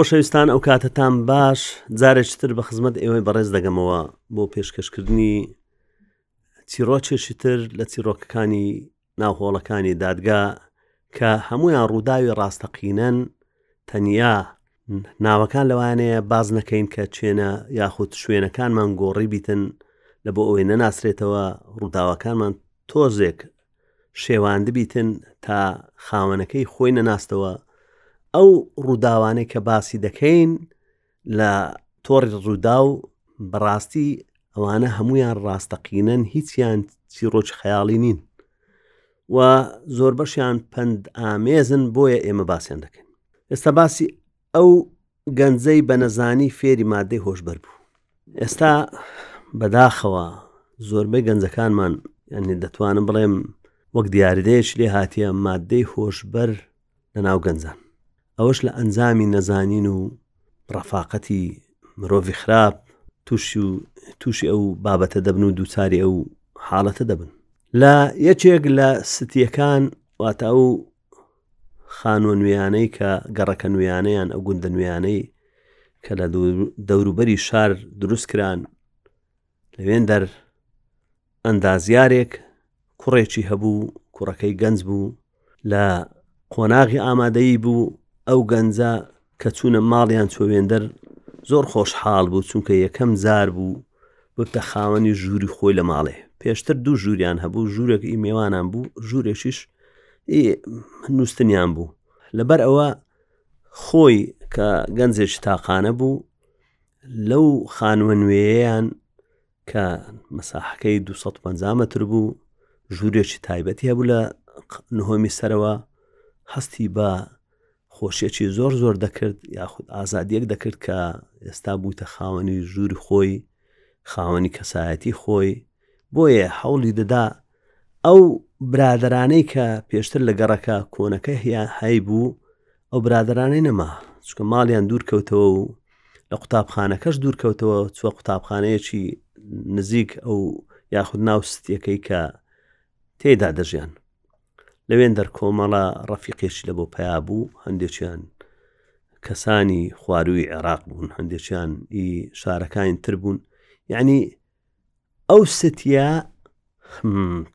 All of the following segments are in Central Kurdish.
خۆشەویستان ئەو کاتتان باش جارێکی تر بە خزمەت ئێوەی بەڕێز دەگەمەوە بۆ پێشکەشکردنی چیڕۆچێکی تر لە چیڕۆکەکانی ناو هۆڵەکانی دادگا کە هەمویان ڕووداوی ڕاستەقینەن تەنیا ناوەکان لەوانەیە باز نەکەین کە چێنە یاخود شوێنەکانمان گۆڕی بیتن لە بۆ ئەوەی نەناسرێتەوە ڕووداوەکانمان تۆزێک شێواند بیتن تا خاوەنەکەی خۆی نەناستەوە ئەو ڕووداوانەی کە باسی دەکەین لە تۆڕی ڕووداو بەڕاستی ئەوانە هەمویان ڕاستەقینەن هیچیان چیڕۆژ خەیاڵی نین و زۆر بەشیان پند ئامێزن بۆیە ئێمە باسییان دەکەین ئێستا باسی ئەو گەنجەی بە نەزانی فێری مادەی هۆشبەر بوو ئێستا بەداخەوە زۆربەی گەنجەکانمان یعنی دەتوانم بڵێم وەک دیاریدەیەش لێ هااتە مادەی هۆشبەر لە ناو گەنجان ئەوەش لە ئەنجامی نەزانین و ڕەفاقەتی مرۆڤی خراپ تووشی و تووشی ئەو بابەتە دەبن و دووچاری ئەو حاڵەتە دەبن لە یەکێک لە ستیەکان واتە ئەو خانوە نوێیانەی کە گەڕەکە نوێیانەیان ئەو گوندە نوێیانەی کە لە دەوروبەری شار دروستکران لەوێن دەر ئەندازیارێک کوڕێکی هەبوو کوڕەکەی گەنج بوو لە قۆناغی ئامادەیی بوو ئەو گەنجە کە چوونە ماڵیان چۆوێندەر زۆر خۆشحاڵ بوو چونکە یەکەم زار بوو بتە خاوەنی ژووری خۆی لە ماڵێ پێشتر دوو ژووریان هەبوو ژوورێک ئی مێوانان بوو ژوورێکیش نووسنیان بوو لەبەر ئەوە خۆی کە گەنجێکی تاقانە بوو لەو خانوە نوێیان کە مەساحەکەی دو سەد و پەنجا مەتر بوو، ژوورێکی تایبەتی هەبوو لە نهۆمی سەرەوە، هەستی بە خۆشیەکی زۆر زۆر دەکرد یاخود ئازادیەک دەکرد کە ئێستا بوویتە خاوەنی ژووری خۆی، خاوەنی کەسایەتی خۆی، بۆیە هەوڵی دەدا ئەو برادەرانەی کە پێشتر لە گەڕەکە کۆنەکە هیان هەی بوو ئەو برادرانەی نەما چکە ماڵیان دوورکەوتەوە و لە قوتابخانەکەش دوورکەوتەوە چوە قوتابخانەیەکی نزیک ئەو یاخود ناو ستیەکەی کە تێدا دەژیان لەوێن دەرکۆمەڵە ڕەفیقێکی لە بۆ پیا بوو هەندێکیان کەسانی خواروی عێراق بوون هەندێکیان ئی شارەکانی تر بوون یعنی ئەو ستیە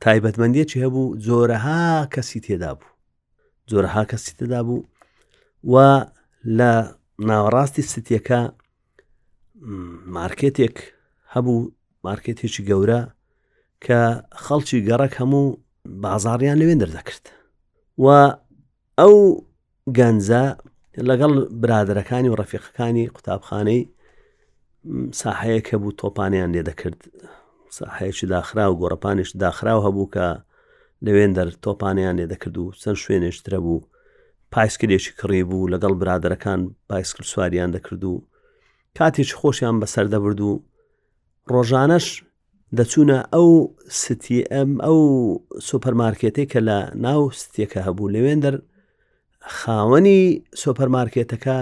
تایبەتمەندیەکی هەبوو جۆرەها کەسی تێدا بوو جۆرەها کەسی تێدا بوو و لە ناوەڕاستی ستیەکە مارکێتێک هەبوو مارکێتێکی گەورە کە خەڵکی گەڕک هەموو بازاڕیان لەوێن دەردەکرد و ئەو گەنجە لەگەڵ برادەرەکانی و ڕەفیقەکانی قوتابخانەی ساحەیەک هەبوو تۆپانیان لێ دەکرد ساحەیەکی داخرا و گۆڕپانیش داخراو هەبوو کە لەوێن دەر تۆپانیان لێ دەکرد و چەند شوێنێشترە بوو پایسکلێکی کڕی بوو لەگەڵ برادەرەکان پایسکل سواریان دەکرد و کاتێکی خۆشیان بەسەر دەبرد و ڕۆژانەش دەچوونە ئەو ستییەم ئەو سۆپەرمارکێتێک کە لە ناو ستیەکە هەبوو لەوێندەر خاوەنی سۆپەرمارکێتەکە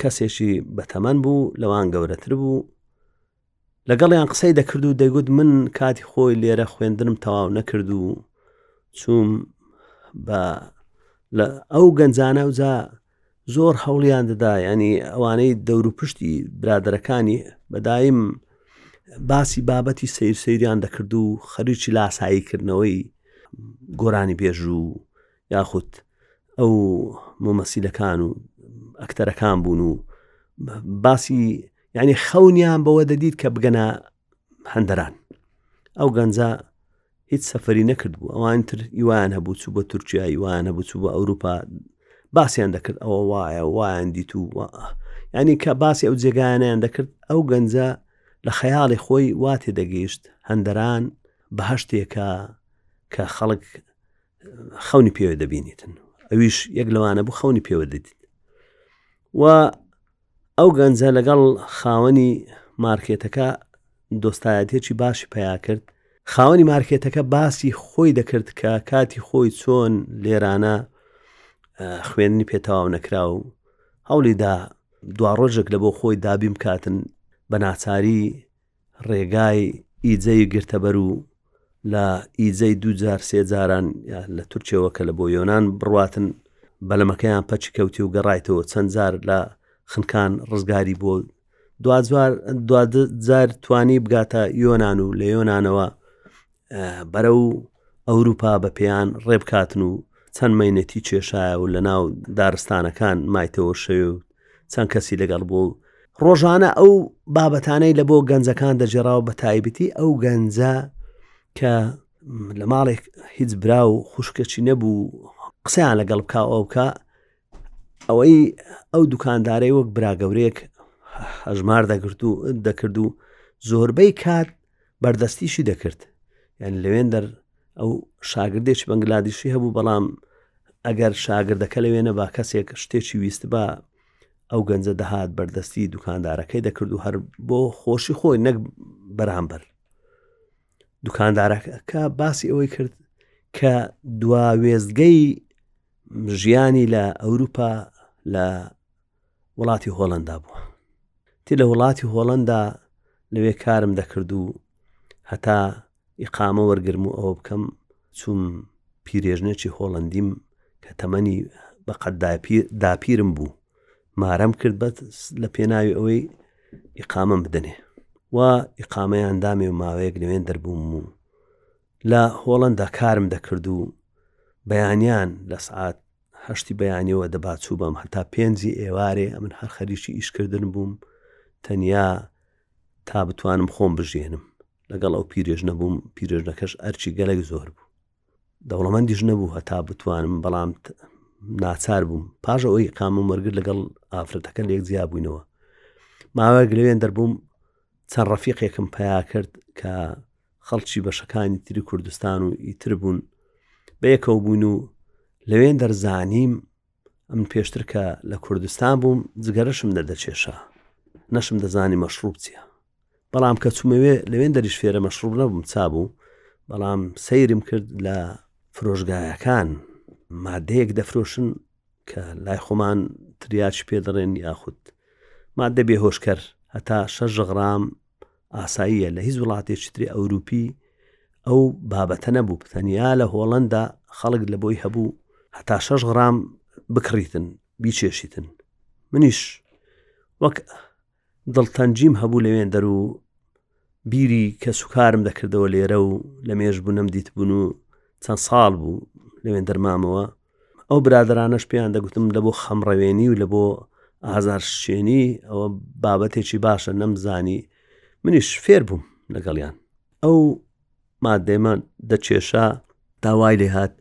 کەسێکی بەتەمەن بوو لەوان گەورەتر بوو لەگەڵیان قسەی دەکرد و دەگوت من کاتی خۆی لێرە خوێندنم تەواو نەکرد و چوم بە لە ئەو گەنجانە وجا زۆر هەوڵیان دەدا ینی ئەوانەی دەوروپشتی برادەرەکانی بەدایم باسی بابەتی سیر سریان دەکرد و خەریکی لاساییکردنەوەی گۆرانی بێژوو یاخود ئەو مۆمەسیلەکان و ئەکتەرەکان بوون و باسی ینی خەونیان بەوە دەدیت کە بگەنە هەندەران ئەو گەنجە هیچ سەفری نەکرد بوو ئەوان تر یوان هەبوو چوو بە تورکیا یوانە بوو چوو بە ئەوروپا باسییان دەکرد ئەوە وایە وایان دیت و ینی کە باسی ئەو جێگایانیان دەکرد ئەو گەنجە لە خەیاڵی خۆی وا تێدەگەیشت هەندەران بەهشتێکە کە خەڵک خەونی پێوە دەبینیتن ئەویش یەک لەوانە بوو خەونی پێوە دەدیت و ئەو گەنجە لەگەڵ خاوەنی مارکێتەکە دۆستایەتێکی باشی پیا کرد خاوەنی مارکێتەکە باسی خۆی دەکرد کە کاتی خۆی چۆن لێرانە خوێنی پێتەواو نەکرا و هەوڵیدا دواڕۆژێک لە بۆ خۆی دابیم کاتن بە ناچاری ڕێگای ئیجەی گرتەبەر و لە ئیجەی دوو جار سێ جاران لە تورکیەوە کە لە بۆ یۆناان بڕاتن بەلەمەکەیان پەچ کەوتی و گەڕایتەوە چەند جار لە خنکان ڕزگاری بۆ دوجار توانی بگاتە یۆناان و لە یۆناانەوە بەرە و ئەوروپا بە پێیان ڕێبکاتن و چەند مەینەتی کێشایە و لە ناو دارستانەکان مایتەوە شەوێ و چەند کەسی لەگەڵ بوو و ڕۆژانە ئەو بابەتانەی لە بۆ گەنجەکان دەجێراوە بە تایبەتی ئەو گەنجە کە لە ماڵێک هیچ برا و خوشکەچی نەبوو قسەیان لەگەڵ بکە ئەو بکە ئەوەی ئەو دوکاندارەی وەک براگەورێک هەژمار دەگرت و دەکرد و زۆربەی کات بەردەستیشی دەکرد یعنی لەوێن دەر ئەو شاگردێکی بەنگلادیشی هەبوو بەڵام ئەگەر شاگردەکە لەوێنە با کەسێک شتێکی ویست بە ئەو گەنجە دەهات بەردەستی دوکاندارەکەی دەکرد و هەر بۆ خۆشی خۆی نەک بەرامبەر دوکاندارەکە باسی ئەوەی کرد کە دوا وێزگەی ژیانی لە ئەوروپا لە وڵاتی هۆڵەندا بووە تی لە وڵاتی هۆڵەندا لەوێ کارم دەکرد و هەتا ئیقامە وەرگرم و ئەوە بکەم چوم پیرێژنێکی هۆڵندیم کە تەمەنی بەقەت داپیرم بوو مارەم کرد بە لە پێناوی ئەوەی ئیقامم بدەنێ و ئیقامەیان دامێ و ماوەیەک لەوێن دەربووم و لە هۆڵندا کارم دەکرد و بەیانیان لە سعات هەشتی بەیانیەوە دەبا چووبم هەتا پێنجی ئێوارێ ئەمن هەر خەریکی ئیشکردن بووم تەنیا تا بتوانم خۆم بژێنم لەگەڵ ئەو پیرێژ نەبووم پیرێژنەکەش ئەرچی گەلک زۆر بوو دەوڵەمەندیش نەبوو هەتا بتوانم بەڵام ناچار بووم پاژ ئەوەی قام و مەرگر لەگەڵ ئافرەتەکە لێک جیا بووینەوە ماوەێک لەوێن دەربووم چەند ڕەفیقێکم پیا کرد کە خەڵکی بەشەکانی تری کوردستان و ئیتر بوون بە یەکەوە بوون و لەوێن دەرزانیم ئەمن پێشتر کە لە کوردستان بووم جگەرەشم نەدەچێشا نەشم دەزانی مەشروب چیە بەڵام کە چومەوێ لەوێن دەریش فێرە مەشروب نەبووم چابوو بەڵام سەیرم کرد لە فرۆشگایەکان مادەیەک دەفرۆشن کە لای خۆمان تریاچ پێ دەڕێن یاخود مادە بێهۆشکەر هەتا شەش غرام ئاساییە لە هیچ وڵاتێکی تری ئەوروپی ئەو بابەتە نەبوو تەنیا لە هۆڵندا خەڵک لە بۆی هەبوو هەتا شەش غرام بکڕیتن بیچێشیتن منیش وەک دڵتەنجیم هەبوو لەوێن دەر و بیری کە سوکارم دەکردەوە لێرە و لە مێژ بوونم دیتبوون و چەند ساڵ بوو لەوێن دەرمامەوە ئەو برادەرانەش پێیان دەگوتم لە بۆ خەمڕەوێنی و لە بۆ ئازار شتێنی ئەوە بابەتێکی باشە نەمزانی منیش فێر بووم لەگەڵیان ئەو مادەمە دەچێشا داوای لێ هاات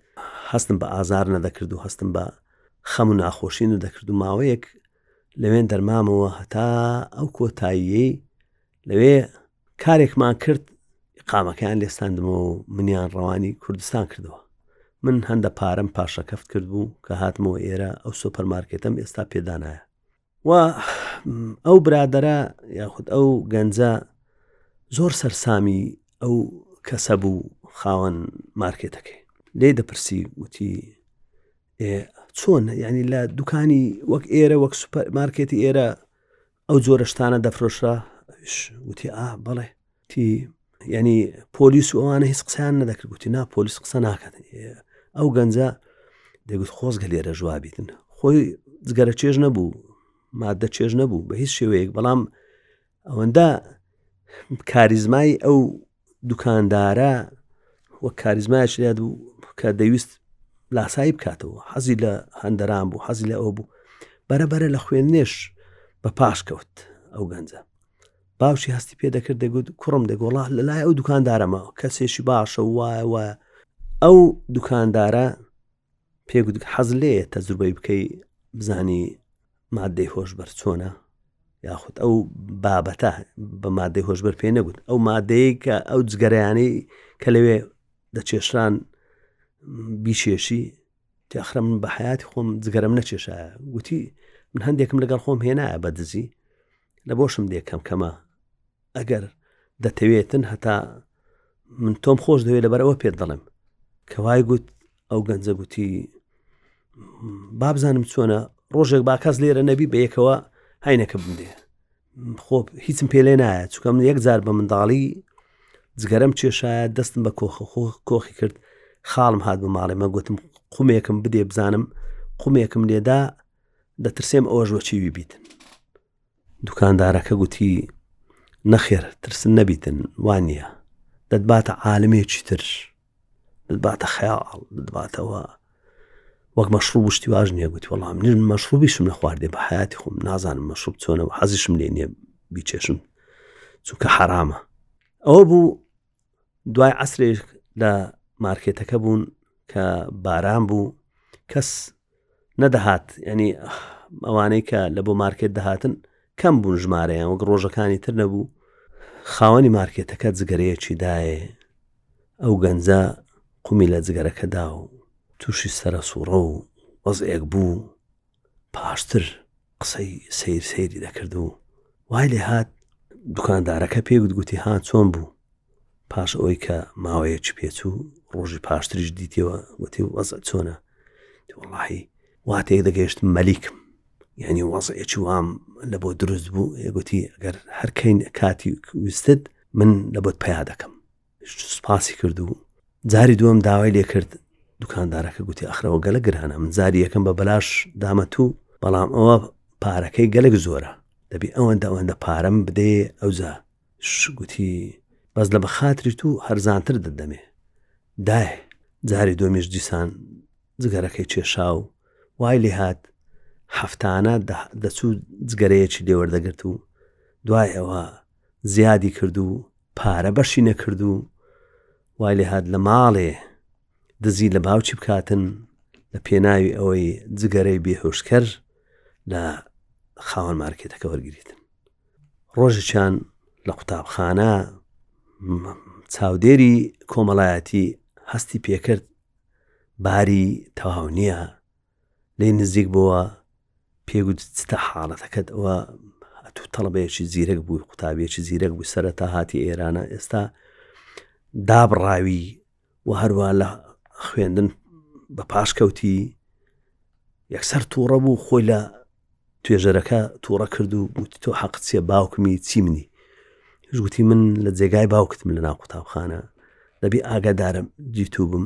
هەستم بە ئازار نەدەکرد و هەستم بە خەم و ناخۆشی نەدەکرد و ماوەیەک لەوێن دەرمامەوە هەتا ئەو کۆتاییەی لەوێ کارێکمان کرد قامەکەیان لێستاندمەوە و منیان ڕەوانی کوردستان کردەوە من هەندە پارەم پاشەکەفت کرد بوو کە هاتمەوە ئێرە ئەو سۆپەرمارکێتم ئێستا پێدانایە و ئەو برادرە یاخود ئەو گەنجە زۆر سەرسامی ئەو کەسە بوو خاوەن مارکێتەکەی لێ دەپرسی وتی چۆن ینی لە دوکانی وەک ئێرە وەک سوپەر مارکێتی ئێرە ئەو جۆرە شتانە دەفرۆشرا وتی ئا بەڵێ تی یعنی پۆلیس و ئەوانە هیچ قسەیان نەدەکرد گوتی نا پۆلیس قسە ناکات ئەو گەنجە دەگوت خۆزگە لێرە ژوابیتن خۆی جگەرە چێژ نەبوو مادە چێژ نەبوو بە هیچ شێوەیەک بەڵام ئەوەندە کاریزمای ئەو دوکاندارە وە کاریزمایش لێت بوو کە دەویست لاسایی بکاتەوە حەزی لە هەندەران بوو حەزی لە ئەو بوو بەرەبەرە لە خوێندنێش بە پاش کەوت ئەو گەنجە باوشی هەستی پێ دەکرد دەگوت کوڕم دەگۆڵا لە لای ئەو دوکاندارەمە کەسێکی باشە وایە وایە ئەو دوکاندارە پێ گوت حەز لێیە تەجروبەی بکەی بزانی مادەی هۆشبەر چۆنە یاخود ئەو بابەتە بە مادەی هۆشبەر پێ نەگوت ئەو مادەیە کە ئەو جگەرەیانەی کە لەوێ دەچێشران بیچێشی تیاخرە من بە حیاتی خۆم جگەرم نەچێشایە گوتی من هەندێکم لەگەڵ خۆم هێنایە بە دزی لە بۆشم دێکەم کەمە ئەگەر دەتەوێتن هەتا من تۆم خۆش دەوێت لەبەر ئەوە پێت دەڵێم کە وای گوت ئەو گەنجە گوتی بابزانم چۆنە ڕۆژێک باکەس لێرە نەبی بە یەکەوە هاینەکە بندێ خۆ هیچم پێ لێ نایە چکە من یەک جار بە منداڵی جگەرم کێشایە دەستم بە کۆخە خۆ کۆخی کرد خاڵم هات بە ماڵێ مە گوتم قومێکم بدێ بزانم قومێکم لێدا دەترسێم ئەوە ژۆچیوی بیتن دوکاندارەکە گوتی، نەخێر ترسن نەبیتن وانە دەتباتە عالمێکی تر دەتباتە خەیاڵ دەتباتەوە وەک مەشروب شتی واژ نیە گوت وەڵام نیر مەشروبیشم لە خواردێ بە حیاتی خۆم نازانم مەشروب چۆنەوە حەزیشم لێ نیە بیچێشم چونکە حرامە ئەوە بوو دوای عسرێک لە مارکێتەکە بوون کە باران بوو کەس نەدەهات ینی ئەوانەی کە لە بۆ مارکێت دەهاتن کەم بوون ژمارەیان وەک ڕۆژەکانی تر نەبوو خاوەنی مارکێتەکە جگەرەیەکی دایێ ئەو گەنجە قومی لە جگەرەکەدا و تووشی سرە سوڕە و وەزێک بوو پاشتر قسەی سیر سیری دەکرد و وای لێ هاات دوکاندارەکە پێ گوتگوتی ها چۆن بوو پاش ئەوی کە ماوەیەکی پێچوو ڕۆژی پاشتریش دیتەوە وتی وەزە چۆنە وڵی وا تێک دەگەشت مەلیکم یعنی وەزەیەکی وام لە بۆ دروست بوو گوتی ئەگەر هەرکەین کاتی ویستت من لە بۆت پیا دەکەم سوپاسی کرد و جاری دووەم داوای لێ کرد دوکاندارەکە گوتی ئەخرەوە گەلە گرانە من جاری یەکەم بە بەلاش دامەتوو بەڵام ئەوە پارەکەی گەلک زۆرە دەبی ئەوەندە ئەوەندە پارەم بدێ ئەوجا گوتی بەس لە بە خاتری تو هەرزانتر دەدەمێ دایه جاری دۆمیش دیسان جگەرەکەی کێشا و وای لێ هاات هەفتانە دەچوو جگەرەیەکی لێوەردەگرت و دوای ئەوە زیادی کرد و پارە بەشی نەکرد و وای لێ هاات لە ماڵێ دزی لە باوچی بکاتن لە پێناوی ئەوەی جگەرەی بێهۆشکەر لە خاوەن مارکێتەکە وەرگتن ڕۆژێکیان لە قوتابخانە چاودێری کۆمەڵایەتی هەستی پێکرد باری تەواو نییە لێی نزیک بۆوە پێی گوت چتە حاڵەتەکەت ئەوە ئەتوو تەڵبەیەکی زیرەک بووی قوتابیەکی زیرەک بوو سەرەتا هاتی ئێرانە ئێستا دابڕاوی و هەروە لە خوێندن بە پاشکەوتی یەکسەر تووڕە بوو خۆی لە توێژەرەکە تووڕە کرد و گوتی تۆ حەق چیە باوکمی چی منی گوتی من لە جێگای باوکت من لە ناو قوتابخانە دەبی ئاگادارم جیتوو بم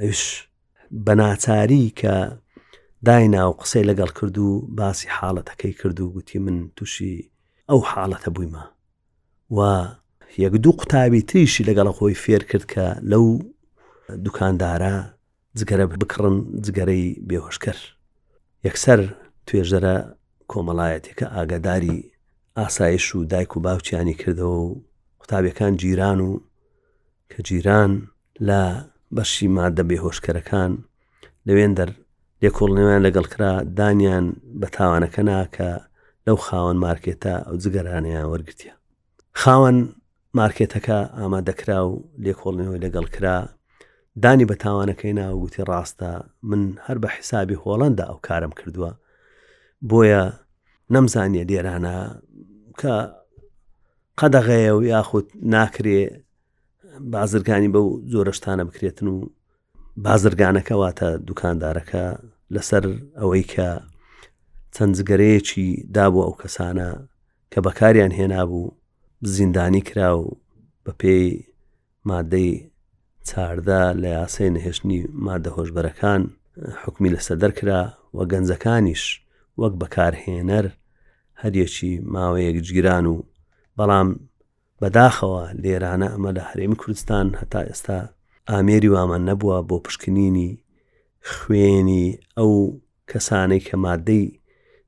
ئەوش بە ناچاری کە داینا و قسەی لەگەڵ کرد و باسی حاڵەتەکەی کرد و گوتی من تووشی ئەو حاڵەتە بوویمە و یەک دوو قوتابی تریشی لەگەڵ خۆی فێر کرد کە لەو دوکاندارە جگەرە بکڕن جگەرەی بێهۆشکەر یەکسەر توێژەرە کۆمەڵایەتەکە ئاگاداری ئاسایش و دایک و باوچیانی کردەوە و قوتابەکان جیران و کە جیران لە بەشی مادە بێهۆشکەرەکان لەوێندەر لێکۆڵنەوەیان لەگەڵ کرا دانیان بە تاوانەکە ناکە لەو خاوەن مارکێتە ئەو جگەرانەیان وەرگتیە خاوەن مارکێتەکە ئامادەکرا و لێکۆڵنەوەی لەگەڵ کرا دانی بە تاوانەکەی ناوگوتی ڕاستە من هەر بە حیسابی هۆڵندا ئەو کارم کردووە بۆیە نەمزانیە لێرانە کە قەدەغەیە و یاخود ناکرێ بازرگانی بەو جۆرە شتانە بکرێتن و بازرگانەکە واتە دوکاندارەکە لەسەر ئەوەی کە چەند جگەرەیەکی دابوو ئەو کەسانە کە بەکاریان هێنابوو زیندانی کرا و بەپێی مادەی چاردە لە یاسای نەهێشتنی مادە هۆشبەرەکان حوکمی لەسەر دەرکرا و گەنجەکانیش وەک بەکارهێنەر هەریەکی ماوەیەک جگران و بەڵام بەداخەوە لێرانە ئەمە لە هەرێمی کوردستان هەتا ئێستا ئامێری وامان نەبووە بۆ پشکنینی خوێنی ئەو کەسانەی کە ماددەی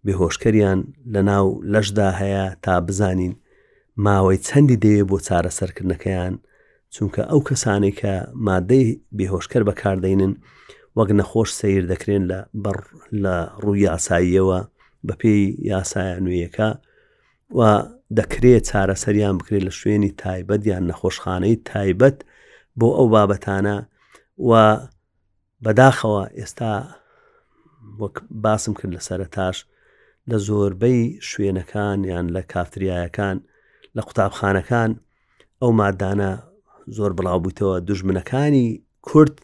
بێهۆشکەریان لە ناو لەشدا هەیە تا بزانین ماوەی چەندی دەوێت بۆ چارەسەرکردنەکەیان چونکە ئەو کەسانەی کە مادەی بێهۆشکەر بەکاردەینن وەک نەخۆش سیر دەکرێن لە بەڕ لە ڕووی یاساییەوە بەپێی یاسایە نوێیەکە و دەکرێت چارەسەریان بکرێت لە شوێنی تایبەت یان نەخۆشخانەی تایبەت بۆ ئەو بابەتانە و بەداخەوە ئێستا وەک باسم کرد لە سەرتاش لە زۆربەی شوێنەکان یان لە کافتریایەکان لە قوتابخانەکان ئەو مادانە زۆر بڵاوبوویتەوە دژمنەکانی کورد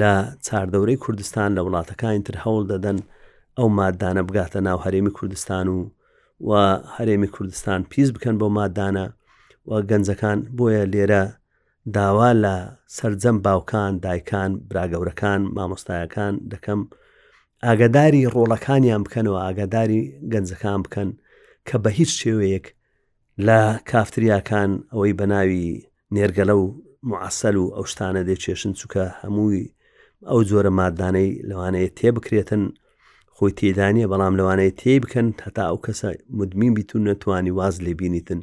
لە چاردەورەی کوردستان لە وڵاتەکانی تر هەوڵ دەدەن ئەو مادانە بگاتە ناو هەرێمی کوردستان و و هەرێمی کوردستان پیس بکەن بۆ مادانە و گەنجەکان بۆیە لێرە داوا لە سەرجەم باوکان، دایکان، براگەورەکان، مامۆستایەکان دەکەم ئاگاداری ڕۆڵەکانیان بکەنەوە ئاگاداری گەنجەکان بکەن کە بە هیچ شێوەیەک لە کافتریاکان ئەوەی بە ناوی نێرگەلە و معسەل و ئەو شتانە دێ چێشن چووکە هەمووی ئەو جۆرە مادانەی لەوانەیە تێبکرێتن خۆی تێدانە بەڵام لەوانەیە تێی بکەن هەتا ئەو کەسە مدمین بیتون نەتوانی واز لێ بینیتن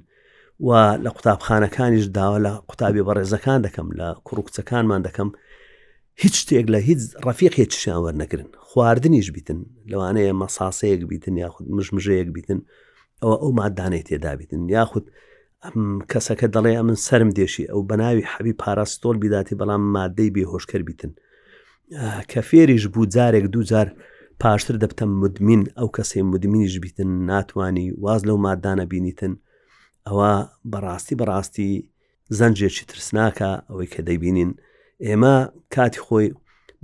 و لە قوتابخانەکانیش داوا لە قوتابی بەڕێزەکان دەکەم لە کوڕ کچەکانمان دەکەم هیچ شتێک لە هیچ ڕەفیق هێچشیان وەرنەگرن خواردنیش بیتن لەوانەیە مەساسەیەک بیتن یاخود مژمژەیەک بیتن ئەوە ئەو مادانەی تێدابیتن یاخود ئەم کەسەکە دەڵێ ئەمن سەرم دێشی ئەو بەناوی حەبی پاراستۆل بیداتی بەڵام مادەی بێهۆشکەر بیتن کە فێریش بوو جارێک دوو جار پاشتر دەبتە مدمین ئەو کەسێ مدمینیش بیتن ناتانی واز لەو مادانە بینیتن ئەوە بەڕاستی بەڕاستی زەنجێکی ترسناکە ئەوەی کە دەیبینین ئێمە کاتی خۆی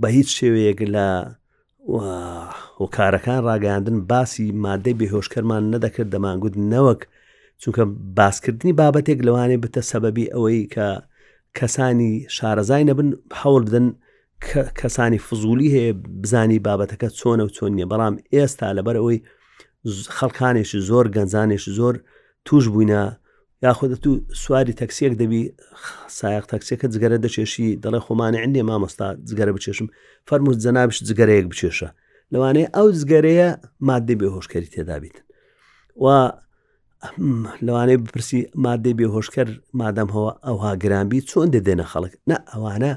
بە هیچ شێوەیەک لە و هۆکارەکان ڕاگەیاندن باسی مادەی بێهۆشکەرمان نەدەکرد دەمانگووت نەوەک چونکە باسکردنی بابەتێک لەوانێ بتە سەبەبی ئەوەی کە کەسانی شارەزای نەبن هەوڵ بدەن کەسانی فزولی هەیە بزانی بابەتەکە چۆنە و چۆن نیە بەڵام ئێستا لەبەر ئەوەی خەڵکانێکی زۆر گەنجانێکی زۆر توش بووینە یاخود تو سواری تەکسیەک دەبی سایق تەکسیەکە جگەرە دەچێشی دەڵێ خۆمانە ئەندێ مامۆستا جگەرە بچێشم فەرمووت جەنابش جگەرەیەک بچێشە لەوانەیە ئەو جگەرەیە مادەی بێ هۆشکەری تێدابیت و لەوانەیە بپرسی مادەی بێ هۆشکەر مادەم هەوە ئەوها گرانبی چۆن دەدێنە خەڵک نە ئەوانە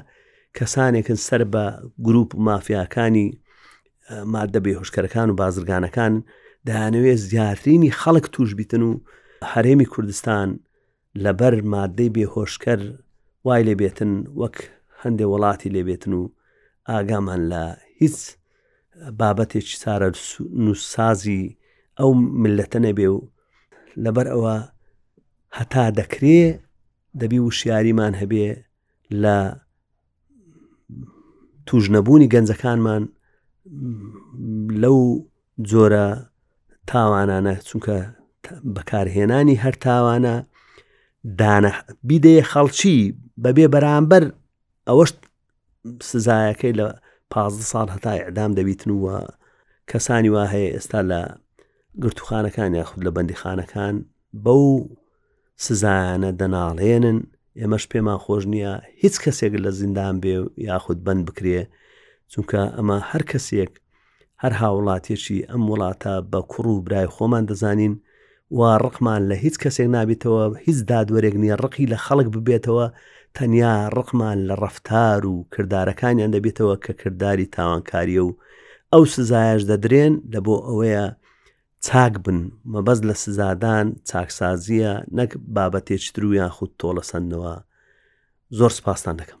کەسانێکن سەر بە گروپ و مافیاکانی ماددە بێهۆشکەرەکان و بازرگانەکان دەیانەوێت زیاترینی خەڵک توش بیتن و هەرێمی کوردستان لەبەر مادەی بێهۆشکەر وای لێ بێتن وەک هەندێک وڵاتی لێ بێتن و ئاگامان لە هیچ بابەتێکی چارە نووسسازی ئەو ملەتە نەبێ و لەبەر ئەوە هەتا دەکرێ دەبی وشیاریمان هەبێ لە توژنەبوونی گەنجەکانمان لەو جۆرە تاوانانە چونکە بەکارهێنانی هەر تاوانە دانە بیدەیە خەڵکی بەبێ بەرامبەر ئەوەش سزایەکەی لە پ ساڵ هەتا ئەعدام دەبیتن وە کەسانی وا هەیە ئێستا لە گرتوخانەکان یاخود لە بەندیخانەکان بەو سزایانە دەناڵێنن، ئێمەش پێمان خۆش نییە هیچ کەسێک لە زیندان بێ و یاخود بند بکرێ چونکە ئەمە هەر کەسێک هەر هاوڵاتێکی ئەم وڵاتە بە کوڕ و برای خۆمان دەزانین و ڕقمان لە هیچ کەسێک نابێتەوە هیچ دادوەرێک نییە ڕقی لە خەڵک ببێتەوە تەنیا ڕقمان لە ڕفتار و کردارەکانیان دەبێتەوە کە کردداری تاوانکاریە و ئەو سزایش دەدرێن لە بۆ ئەوەیە چاک بن، مەبەست لە سزادان چاکسازییە نەک بابەتێکی تر و یاخود تۆڵەسەندنەوە، زۆر سپاستان دەکەم.